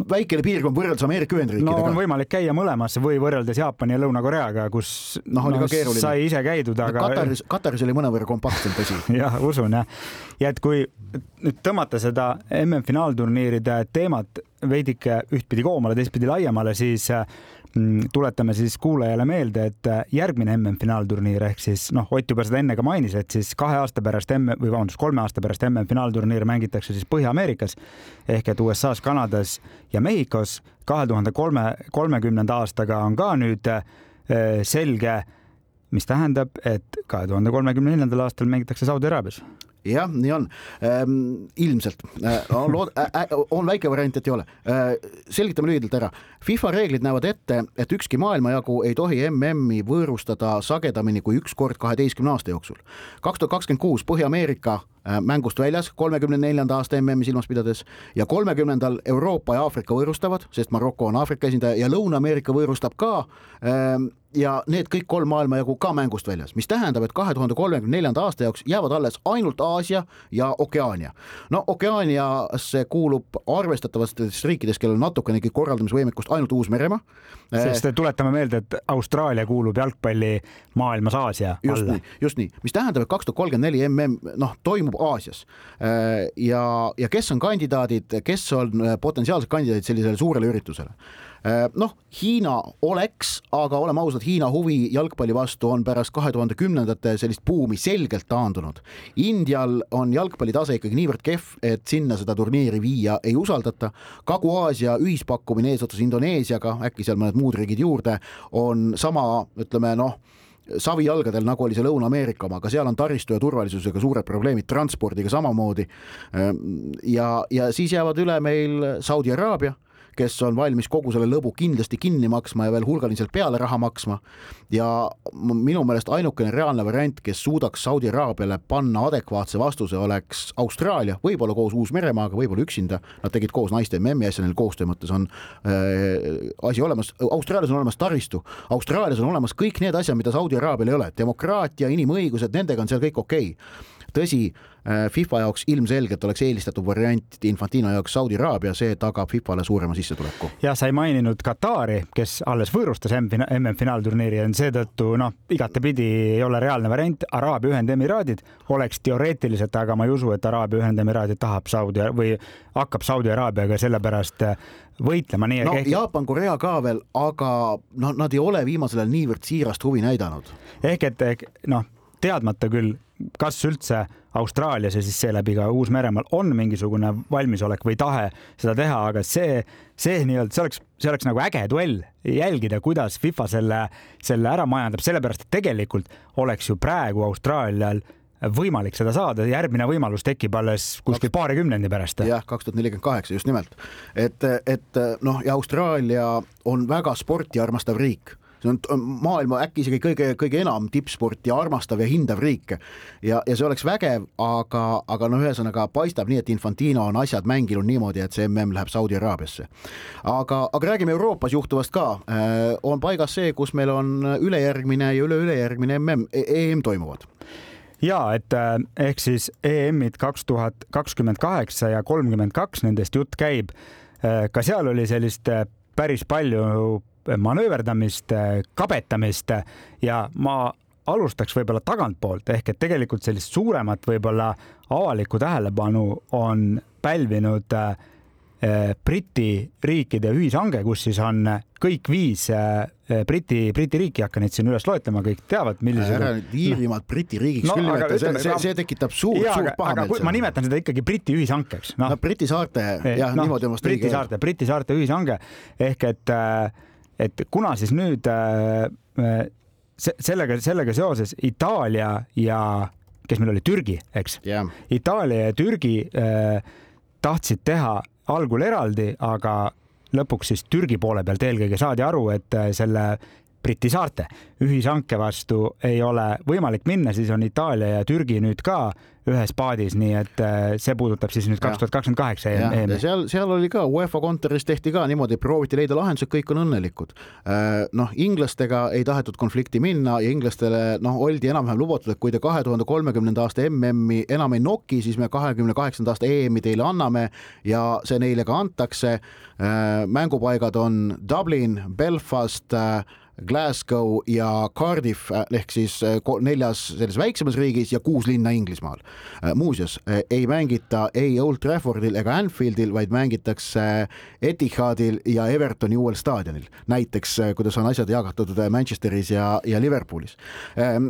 väikene piirkond võrreldes Ameerika Ühendriikidega. no on võimalik käia mõlemas või võrreldes Jaapani ja Lõuna-Koreaga, kus noh, oli no, ka keeruline. sai ise käidud, aga. Kataris, Kataris oli mõnevõrra kompaktsem, tõsi. jah, usun jah. ja et kui nüüd tõmmata seda MM-finaalturniiride teemat veidike ühtpidi koomale, teistpidi laiemale, siis äh, tuletame siis kuulajale meelde, et äh, järgmine MM-finaalturniir ehk siis noh, Ott juba seda enne ka mainis, et siis kahe aasta pärast M või vabandust, kolme aasta pärast MM-finaalturniir mängitakse siis Põhja-Ameerikas ehk et USA-s, Kanadas ja Mehhikos. kahe tuhande kolme, kolmekümnenda aastaga on ka nüüd äh, selge, mis tähendab, et kahe tuhande kolmekümne neljandal aastal mängitakse Saudi Araabias jah, nii on ähm,. ilmselt äh, on, lood, äh, on väike variant, et ei ole äh,. selgitame lühidalt ära. FIFA reeglid näevad ette, et ükski maailmajagu ei tohi MM-i võõrustada sagedamini kui üks kord kaheteistkümne aasta jooksul. kaks tuhat kakskümmend kuus Põhja-Ameerika mängust väljas kolmekümne neljanda aasta MM-i silmas pidades ja kolmekümnendal Euroopa ja Aafrika võõrustavad, sest Maroko on Aafrika esindaja ja Lõuna-Ameerika võõrustab ka ähm, ja need kõik kolm maailmajagu ka mängust väljas, mis tähendab, et kahe tuhande kolmekümne neljanda aasta jaoks jäävad alles ainult Aasia ja Okeaania. no Okeaaniasse kuulub arvestatavates riikides, kellel natukenegi korraldamisvõimekust ainult Uus-Meremaa. sest tuletame meelde, et Austraalia kuulub jalgpalli maailmas Aasia just alla. just nii, mis tähendab, et kaks tuhat kolmkümmend neli mm noh, toimub Aasias. ja, ja kes on kandidaadid, kes on potentsiaalsed kandidaadid sellisele suurele üritusele Äh, noh, Hiina oleks, aga oleme ausad, Hiina huvi jalgpalli vastu on pärast kahe tuhande kümnendate sellist buumi selgelt taandunud. Indial on jalgpalli tase ikkagi niivõrd kehv, et sinna seda turniiri viia ei usaldata. Kagu-Aasia ühispakkumine eesotsas Indoneesiaga, äkki seal mõned muud riigid juurde, on sama, ütleme noh savijalgadel, nagu oli see Lõuna-Ameerika oma, aga seal on taristu ja turvalisusega suured probleemid, transpordiga samamoodi. ja, ja siis jäävad üle meil Saudi Araabia kes on valmis kogu selle lõbu kindlasti kinni maksma ja veel hulgaliselt peale raha maksma. ja minu meelest ainukene reaalne variant, kes suudaks Saudi Araabiale panna adekvaatse vastuse, oleks Austraalia, võib-olla koos Uus-Meremaaga, võib-olla üksinda. Nad tegid koos naiste MM-i asja, neil koostöö mõttes on äh, asi olemas. Austraalias on olemas taristu, Austraalias on olemas kõik need asjad, mida Saudi Araabial ei ole, demokraatia, inimõigused, nendega on seal kõik okei okay tõsi, äh, FIFA jaoks ilmselgelt oleks eelistatud variant Infantino jaoks Saudi Araabia, see tagab FIFA-le suurema sissetuleku. ja sa ei maininud Katari, kes alles võõrustas MM-finaalturniiri ja seetõttu noh, igatepidi ei ole reaalne variant. Araabia Ühendemiraadid oleks teoreetiliselt, aga ma ei usu, et Araabia Ühendemiraadid tahab Saudi või hakkab Saudi Araabiaga sellepärast äh, võitlema nii. no ehk... Jaapan, Korea ka veel, aga noh, nad ei ole viimasel ajal niivõrd siirast huvi näidanud. ehk et noh, teadmata küll kas üldse Austraalias ja siis seeläbi ka Uus-Meremaal on mingisugune valmisolek või tahe seda teha, aga see, see nii-öelda, see oleks, see oleks nagu äge duell, jälgida, kuidas FIFA selle, selle ära majandab, sellepärast et tegelikult oleks ju praegu Austraalial võimalik seda saada, järgmine võimalus tekib alles kuskil paarikümnendi pärast. jah, kaks tuhat nelikümmend kaheksa just nimelt, et, et noh, ja Austraalia on väga sporti armastav riik see on maailma äkki isegi kõige, kõige enam tippsporti armastav ja hindav riik. ja, ja see oleks vägev, aga, aga noh, ühesõnaga paistab nii, et Infantino on asjad mänginud niimoodi, et see mm läheb Saudi Araabiasse. aga, aga räägime Euroopas juhtuvast ka. Äh, on paigas see, kus meil on ülejärgmine ja üle-ülejärgmine mm, EM toimuvad ja et äh, ehk siis EM-id kaks tuhat kakskümmend kaheksa ja kolmkümmend kaks, nendest jutt käib. Äh, ka seal oli sellist päris palju manööverdamist, kabetamist ja ma alustaks võib-olla tagantpoolt ehk et tegelikult sellist suuremat võib-olla avalikku tähelepanu on pälvinud äh, Briti riikide ühishange, kus siis on kõik viis äh, Briti, Briti riiki, ei hakka neid siin üles loetlema, kõik teavad, millised. ära nüüd Iirimaad. Briti riigiks no, küll nimeta, see, see, see tekitab suurt, suurt pahameelt. ma nimetan seda ikkagi Briti ühishankeks no.. no Briti saarte, jah no,, niimoodi on vast õige. Briti saarte, Briti saarte ühishange ehk et äh, et kuna siis nüüd äh, äh, sellega, sellega seoses Itaalia ja kes meil oli, Türgi, eks yeah.? Itaalia ja Türgi äh, tahtsid teha algul eraldi, aga lõpuks siis Türgi poole pealt eelkõige saadi aru, et äh, selle Briti saarte ühishanke vastu ei ole võimalik minna, siis on Itaalia ja Türgi nüüd ka ühes paadis, nii et äh, see puudutab siis nüüd kaks tuhat kakskümmend kaheksa EM-i. seal, seal oli ka UEFA kontoris tehti ka niimoodi, prooviti leida lahendused, kõik on õnnelikud. Äh, noh, inglastega ei tahetud konflikti minna ja inglastele noh, oldi enam-vähem lubatud, et kui te kahe tuhande kolmekümnenda aasta MM-i enam ei noki, siis me kahekümne kaheksanda aasta EM-i teile anname ja see neile ka antakse. Äh, mängupaigad on Dublin, Belfast Glasgow ja Cardiff äh, ehk siis äh, neljas selles väiksemas riigis ja kuus linna Inglismaal. Äh, muuseas ei mängita ei Old Traffordil ega Anfieldil, vaid mängitakse Etihadil ja Evertoni uuel staadionil. näiteks kuidas on asjad jagatud Manchesteris ja, ja Liverpoolis. Ähm,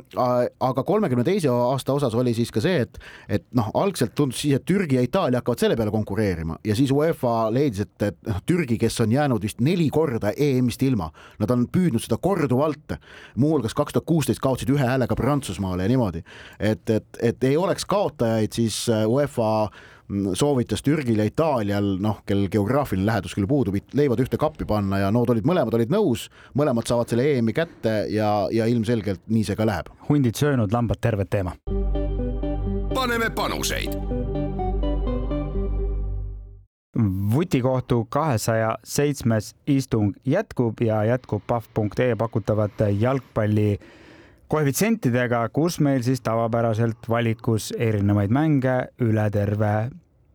aga kolmekümne teise aasta osas oli siis ka see, et, et noh, algselt tundus siis, et Türgi ja Itaalia hakkavad selle peale konkureerima ja siis UEFA leidis, et, et noh, Türgi, kes on jäänud vist neli korda EM-ist ilma, nad on püüdnud seda korduvalt. muuhulgas kaks tuhat kuusteist kaotasid ühe häälega Prantsusmaale ja niimoodi, et, et, et ei oleks kaotajaid, siis äh, UEFA mm, soovitas Türgil ja Itaalial, noh, kel geograafiline lähedus küll puudub, leivad ühte kappi panna ja nood olid, mõlemad olid nõus, mõlemad saavad selle EM-i kätte ja, ja ilmselgelt nii see ka läheb. hundid söönud, lambad terved teema. paneme panuseid vutikohtu kahesaja seitsmes istung jätkub ja jätkub pahv.ee pakutavate jalgpalli koefitsientidega, kus meil siis tavapäraselt valikus erinevaid mänge üle terve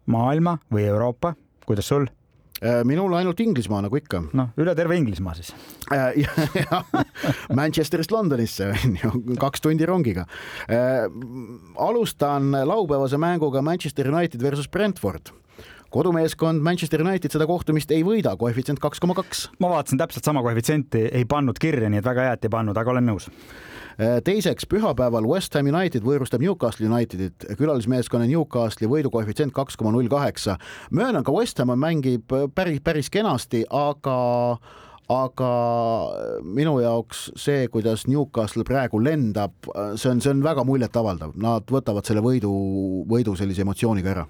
maailma või Euroopa. kuidas sul? Äh, minul ainult Inglismaa nagu ikka. noh, üle terve Inglismaa siis äh,. Manchesterist Londonisse on ju, kaks tundi rongiga äh,. alustan laupäevase mänguga Manchester United versus Brentford kodumeeskond Manchester United seda kohtumist ei võida, koefitsient kaks koma kaks. ma vaatasin täpselt sama koefitsienti, ei pannud kirja, nii et väga hea, et ei pannud, aga olen nõus äh, teiseks, pühapäeval West Ham United võõrustab Newcastle Unitedit, külalismeeskonna Newcastle'i võidukoefitsient kaks koma null kaheksa. möönan ka West Ham mängib päris, päris kenasti, aga aga minu jaoks see, kuidas Newcastle praegu lendab, see on, see on väga muljetavaldav, nad võtavad selle võidu, võidu sellise emotsiooniga ära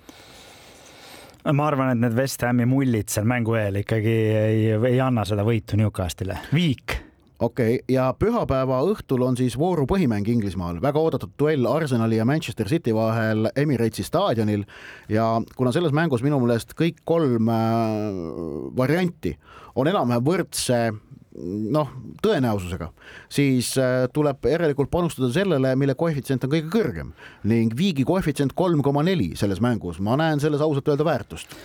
ma arvan, et need West Hami mullid seal mängu eel ikkagi ei, ei anna seda võitu Newcastle'ile. viik okei okay., ja pühapäeva õhtul on siis vooru põhimäng Inglismaal, väga oodatud duell Arsenali ja Manchester City vahel Emiratesi staadionil ja kuna selles mängus minu meelest kõik kolm äh, varianti on enam-vähem võrdse noh, tõenäosusega, siis äh, tuleb järelikult panustada sellele, mille koefitsient on kõige kõrgem. Ning viigi koefitsient kolm koma neli selles mängus, ma näen selles ausalt öelda väärtust.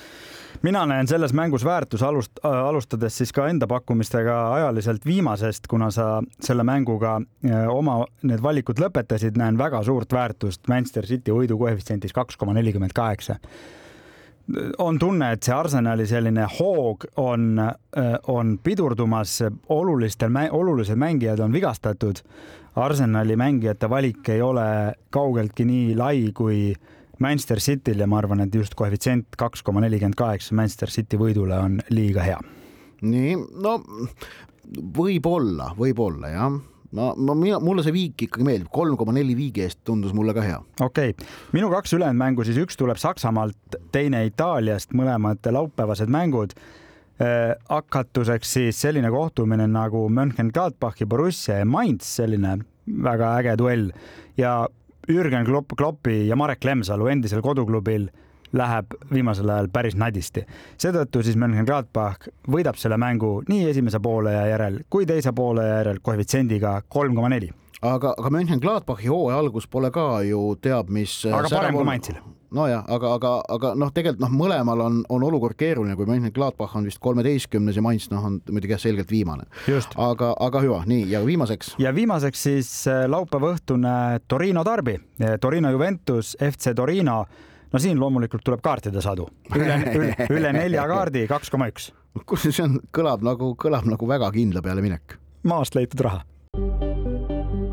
Mina näen selles mängus väärtus alust-, äh, alustades siis ka enda pakkumistega ajaliselt viimasest, kuna sa selle mänguga äh, oma need valikud lõpetasid, näen väga suurt väärtust. Manchester City võidu koefitsientis kaks koma nelikümmend kaheksa on tunne, et see Arsenali selline hoog on, äh, on pidurdumas, olulistel, olulised mängijad on vigastatud. Arsenali mängijate valik ei ole kaugeltki nii lai kui Manchester Cityl ja ma arvan, et just koefitsient kaks koma nelikümmend kaheksa Manchester City võidule on liiga hea. nii, no võib-olla, võib-olla jah ma, ma, mina, mulle see viik ikkagi meeldib, kolm koma neli viigi eest tundus mulle ka hea. okei okay., minu kaks ülejäänud mängu, siis üks tuleb Saksamaalt, teine Itaaliast, mõlemad laupäevased mängud äh,. hakatuseks siis selline kohtumine nagu Mönchengladbachi Borussia ja Mainz, selline väga äge duell ja Jürgen Klopp, Kloppi ja Marek Lemsalu endisel koduklubil läheb viimasel ajal päris nadisti. seetõttu siis Mönchengladbach võidab selle mängu nii esimese poole järel kui teise poole järel koefitsiendiga kolm koma neli aga, aga Mönchengladbachi hooaja algus pole ka ju teab mis. aga parem kui Mainzil. nojah, aga, aga, aga noh, tegelikult noh, mõlemal on, on olukord keeruline, kui Mönchengladbach on vist kolmeteistkümnes ja Mainz noh, on muidugi jah, selgelt viimane. aga, aga hüva, nii ja viimaseks. ja viimaseks siis äh, laupäeva õhtune Torino darbi, Torino Juventus, FC Torino no siin loomulikult tuleb kaartide sadu üle, üle, üle nelja kaardi, kaks koma üks. kus see on, kõlab nagu, kõlab nagu väga kindla peale minek. maast leitud raha.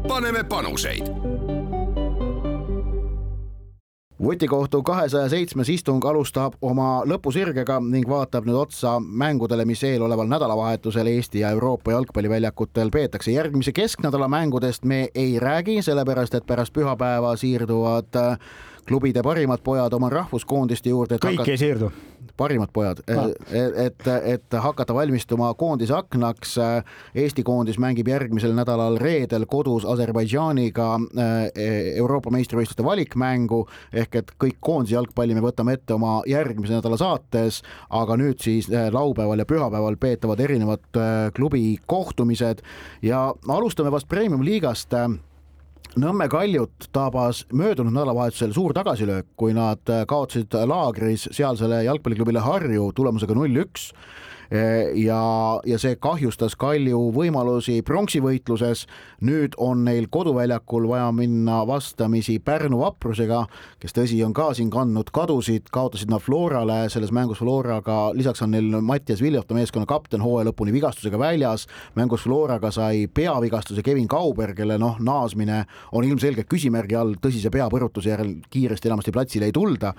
paneme panuseid vutikohtu kahesaja seitsmes istung alustab oma lõpusirgega ning vaatab nüüd otsa mängudele, mis eeloleval nädalavahetusel Eesti ja Euroopa jalgpalliväljakutel peetakse. järgmise kesknädala mängudest me ei räägi, sellepärast et pärast pühapäeva siirduvad äh, klubide parimad pojad oma rahvuskoondiste juurde. kõik hakata... ei siirdu parimad pojad no., et, et, et hakata valmistuma koondise aknaks. Eesti koondis mängib järgmisel nädalal reedel kodus Aserbaidžaaniga eh, Euroopa meistrivõistluste valikmängu ehk et kõik koondise jalgpalli me võtame ette oma järgmise nädala saates, aga nüüd siis eh, laupäeval ja pühapäeval peetavad erinevad eh, klubi kohtumised ja alustame vast Premium liigast Nõmme Kaljut tabas möödunud nädalavahetusel suur tagasilöök, kui nad kaotasid laagris sealsele jalgpalliklubile Harju tulemusega null-üks ja, ja see kahjustas Kalju võimalusi pronksivõitluses. nüüd on neil koduväljakul vaja minna vastamisi Pärnu vaprusega, kes tõsi, on ka siin kandnud kadusid, kaotasid nad Florale selles mängus Floraga, lisaks on neil Mattias Viljota, meeskonna kapten, hooaja lõpuni vigastusega väljas. mängus Floraga sai peavigastuse Kevin Kauber, kelle noh, naasmine on ilmselgelt küsimärgi all, tõsise peapõrutuse järel kiiresti enamasti platsile ei tulda.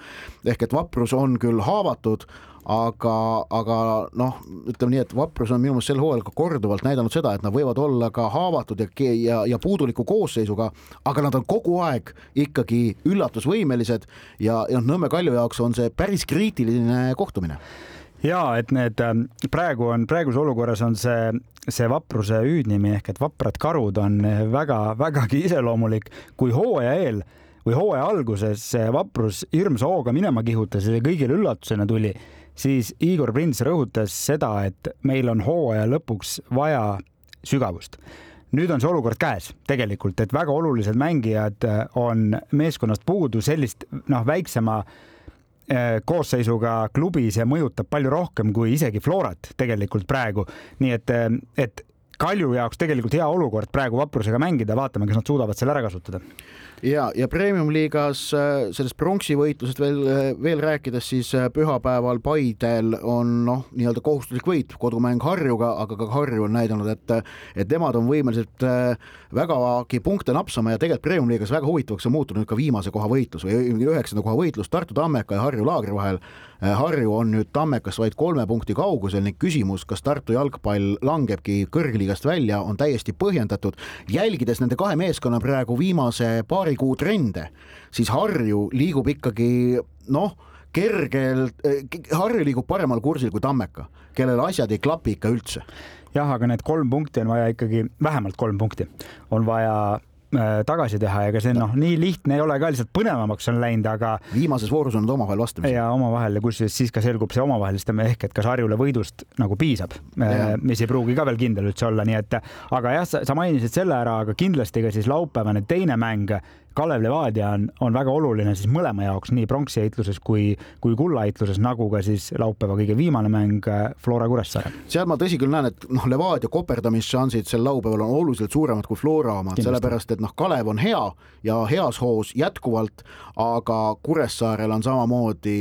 ehk et vaprus on küll haavatud aga, aga noh, ütleme nii, et Vaprus on minu meelest sel hooajal ka korduvalt näidanud seda, et nad võivad olla ka haavatud ja, ja, ja puuduliku koosseisuga, aga nad on kogu aeg ikkagi üllatusvõimelised ja, ja Nõmme Kalju jaoks on see päris kriitiline kohtumine. Ja et need ähm, praegu on praeguses olukorras on see, see vapruse hüüdnimi ehk et vaprad karud on väga-vägagi iseloomulik, kui hooaja eel või hooaja alguses vaprus hirmsa hooga minema kihutas ja kõigile üllatusena tuli siis Igor Prins rõhutas seda, et meil on hooaja lõpuks vaja sügavust nüüd on see olukord käes tegelikult, et väga olulised mängijad äh, on meeskonnast puudu, sellist noh, väiksema äh, koosseisuga klubi, see mõjutab palju rohkem kui isegi Florat tegelikult praegu. nii et, äh, et Kalju jaoks tegelikult hea olukord praegu vaprusega mängida, vaatame, kas nad suudavad selle ära kasutada ja, ja premium-liigas äh, sellest pronksivõitlusest veel, äh, veel rääkides, siis äh, pühapäeval Paidel on noh, nii-öelda kohustuslik võit, kodumäng Harjuga, aga ka Harju on näidanud, et, et nemad on võimelised vägagi punkte napsama ja tegelikult premium-liigas väga huvitavaks on muutunud ka viimase koha võitlus või üheksanda koha võitlus Tartu Tammeka ja Harju Laagri vahel. Harju on nüüd Tammekast vaid kolme punkti kaugusel ning küsimus, kas Tartu jalgpall langebki kõrgliigast välja, on täiesti põhjendatud. jälgides nende kahe meeskonna praegu viimase paari paari kuu trende, siis Harju liigub ikkagi noh, kergelt, eh, Harju liigub paremal kursil kui Tammeka, kellel asjad ei klapi ikka üldse. jah, aga need kolm punkti on vaja ikkagi, vähemalt kolm punkti on vaja tagasi teha ega see noh, nii lihtne ei ole ka, lihtsalt põnevamaks on läinud, aga. viimases voorus on nad omavahel vastamisi. ja omavahel ja kusjuures siis ka selgub see omavahelistamine ehk et kas Harjule võidust nagu piisab, äh, mis ei pruugi ka veel kindel üldse olla, nii et aga jah, sa mainisid selle ära, aga kindlasti ka siis laupäevane teine mäng Kalev Levadia on, on väga oluline siis mõlema jaoks nii pronksiheitluses kui, kui kullaheitluses, nagu ka siis laupäeva kõige viimane mäng äh, Flora Kuressaare. seal ma tõsi küll näen, et noh, Levadia koperdamisšansid sel laupäeval on oluliselt suuremad kui Flora omad, sellepärast et noh, Kalev on hea ja heas hoos jätkuvalt, aga Kuressaarel on samamoodi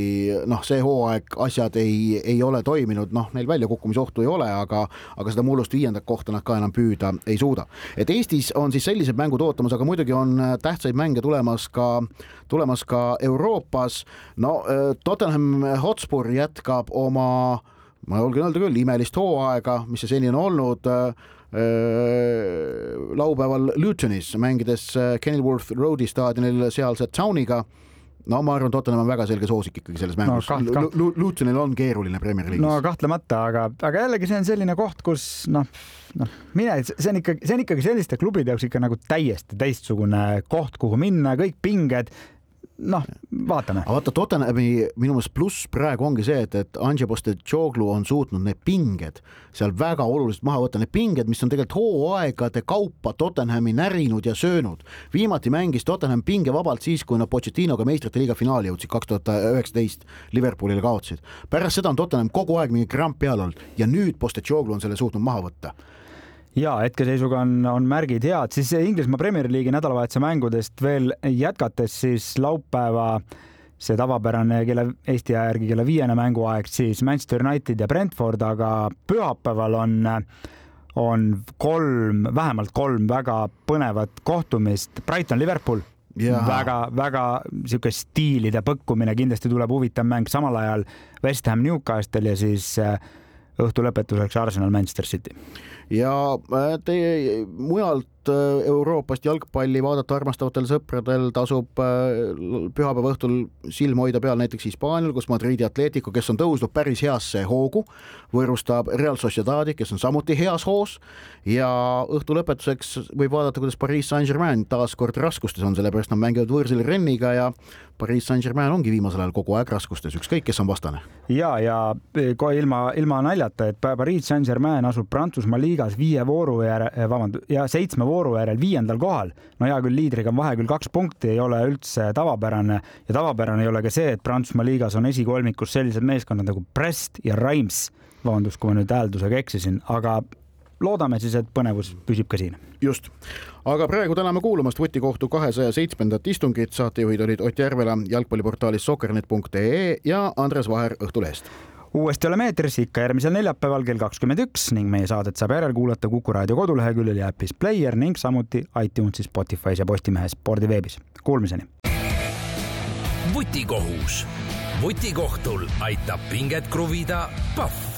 noh, see hooaeg asjad ei, ei ole toiminud, noh, neil väljakukkumisohtu ei ole, aga, aga seda mullust viiendat kohta nad ka enam püüda ei suuda. et Eestis on siis sellised mängud ootamas, aga muidugi on tähtsaid mänge mänge tulemas ka, tulemas ka Euroopas. no äh, Tottenham Hotspur jätkab oma, ma julgen öelda küll, imelist hooaega, mis see seni on olnud äh, laupäeval Lutonis, mängides äh, Kenilworth Roadi staadionil sealse Towniga no ma arvan, Tottenham on väga selge soosik ikkagi selles mängus no,. Kaht... Lutonil on keeruline Premier League'is. no kahtlemata, aga, aga jällegi see on selline koht, kus noh, noh, mine, see on ikkagi, see on ikkagi selliste klubide jaoks ikka nagu täiesti teistsugune koht, kuhu minna, kõik pinged noh, vaatame. aga vaata Tottenhami minu meelest pluss praegu ongi see, et, et Anje Postecoglou on suutnud need pinged seal väga oluliselt maha võtta, need pinged, mis on tegelikult hooaegade kaupa Tottenhami närinud ja söönud. viimati mängis Tottenham pingevabalt siis, kui nad Pochettinoga meistrite liiga finaali jõudsid kaks tuhat üheksateist, Liverpoolile kaotasid. pärast seda on Tottenham kogu aeg mingi kramp peal olnud ja nüüd Postecoglou on selle suutnud maha võtta ja hetkeseisuga on, on märgid head, siis Inglismaa Premier League'i nädalavahetuse mängudest veel jätkates siis laupäeva see tavapärane kella, Eesti aja järgi kella viiene mänguaeg siis Manchester United ja Brentford, aga pühapäeval on, on kolm, vähemalt kolm väga põnevat kohtumist. Brighton, Liverpool. Väga-väga sihuke stiilide põkkumine, kindlasti tuleb huvitav mäng. Samal ajal West Ham Newcastle ja siis äh, õhtu lõpetuseks Arsenal Manchester City. ja äh, teie mujalt äh, Euroopast jalgpalli vaadata armastavatel sõpradel tasub äh, pühapäeva õhtul silm hoida peal näiteks Hispaanial, kus Madridi Atletico, kes on tõusnud päris heasse hoogu, võõrustab Real Sociedadi, kes on samuti heas hoos ja õhtu lõpetuseks võib vaadata, kuidas Pariis Saint-Germain taas kord raskustes on, sellepärast nad mängivad võõrsil Renniga ja Pariis Saint-Germain ongi viimasel ajal kogu aeg raskustes, ükskõik, kes on vastane. ja, ja kohe ilma, ilma naljata, et Pariis Saint-Germain asub Prantsusmaa liigas viie vooru järel, vabandust, ja seitsme vooru järel viiendal kohal. no hea küll, liidriga on vahe küll kaks punkti, ei ole üldse tavapärane ja tavapärane ei ole ka see, et Prantsusmaa liigas on esikolmikus sellised meeskonnad nagu Brest ja Reims. vabandust, kui ma nüüd hääldusega eksisin, aga loodame siis, et põnevus püsib ka siin. just, aga praegu täname kuulamast vutikohtu kahesaja seitsmendat istungit, saatejuhid olid Ott Järvela jalgpalliportaalis soccernet.ee ja Andres Vaher Õhtulehest uuesti oleme eetris ikka järgmisel neljapäeval kell kakskümmend üks ning meie saadet saab järelkuulata Kuku raadio koduleheküljel ja äpis Player ning samuti iTunesis, Spotify's ja Postimehes spordiveebis. Kuulmiseni. vutikohus. vutikohtul aitab pinget kruvida Pahv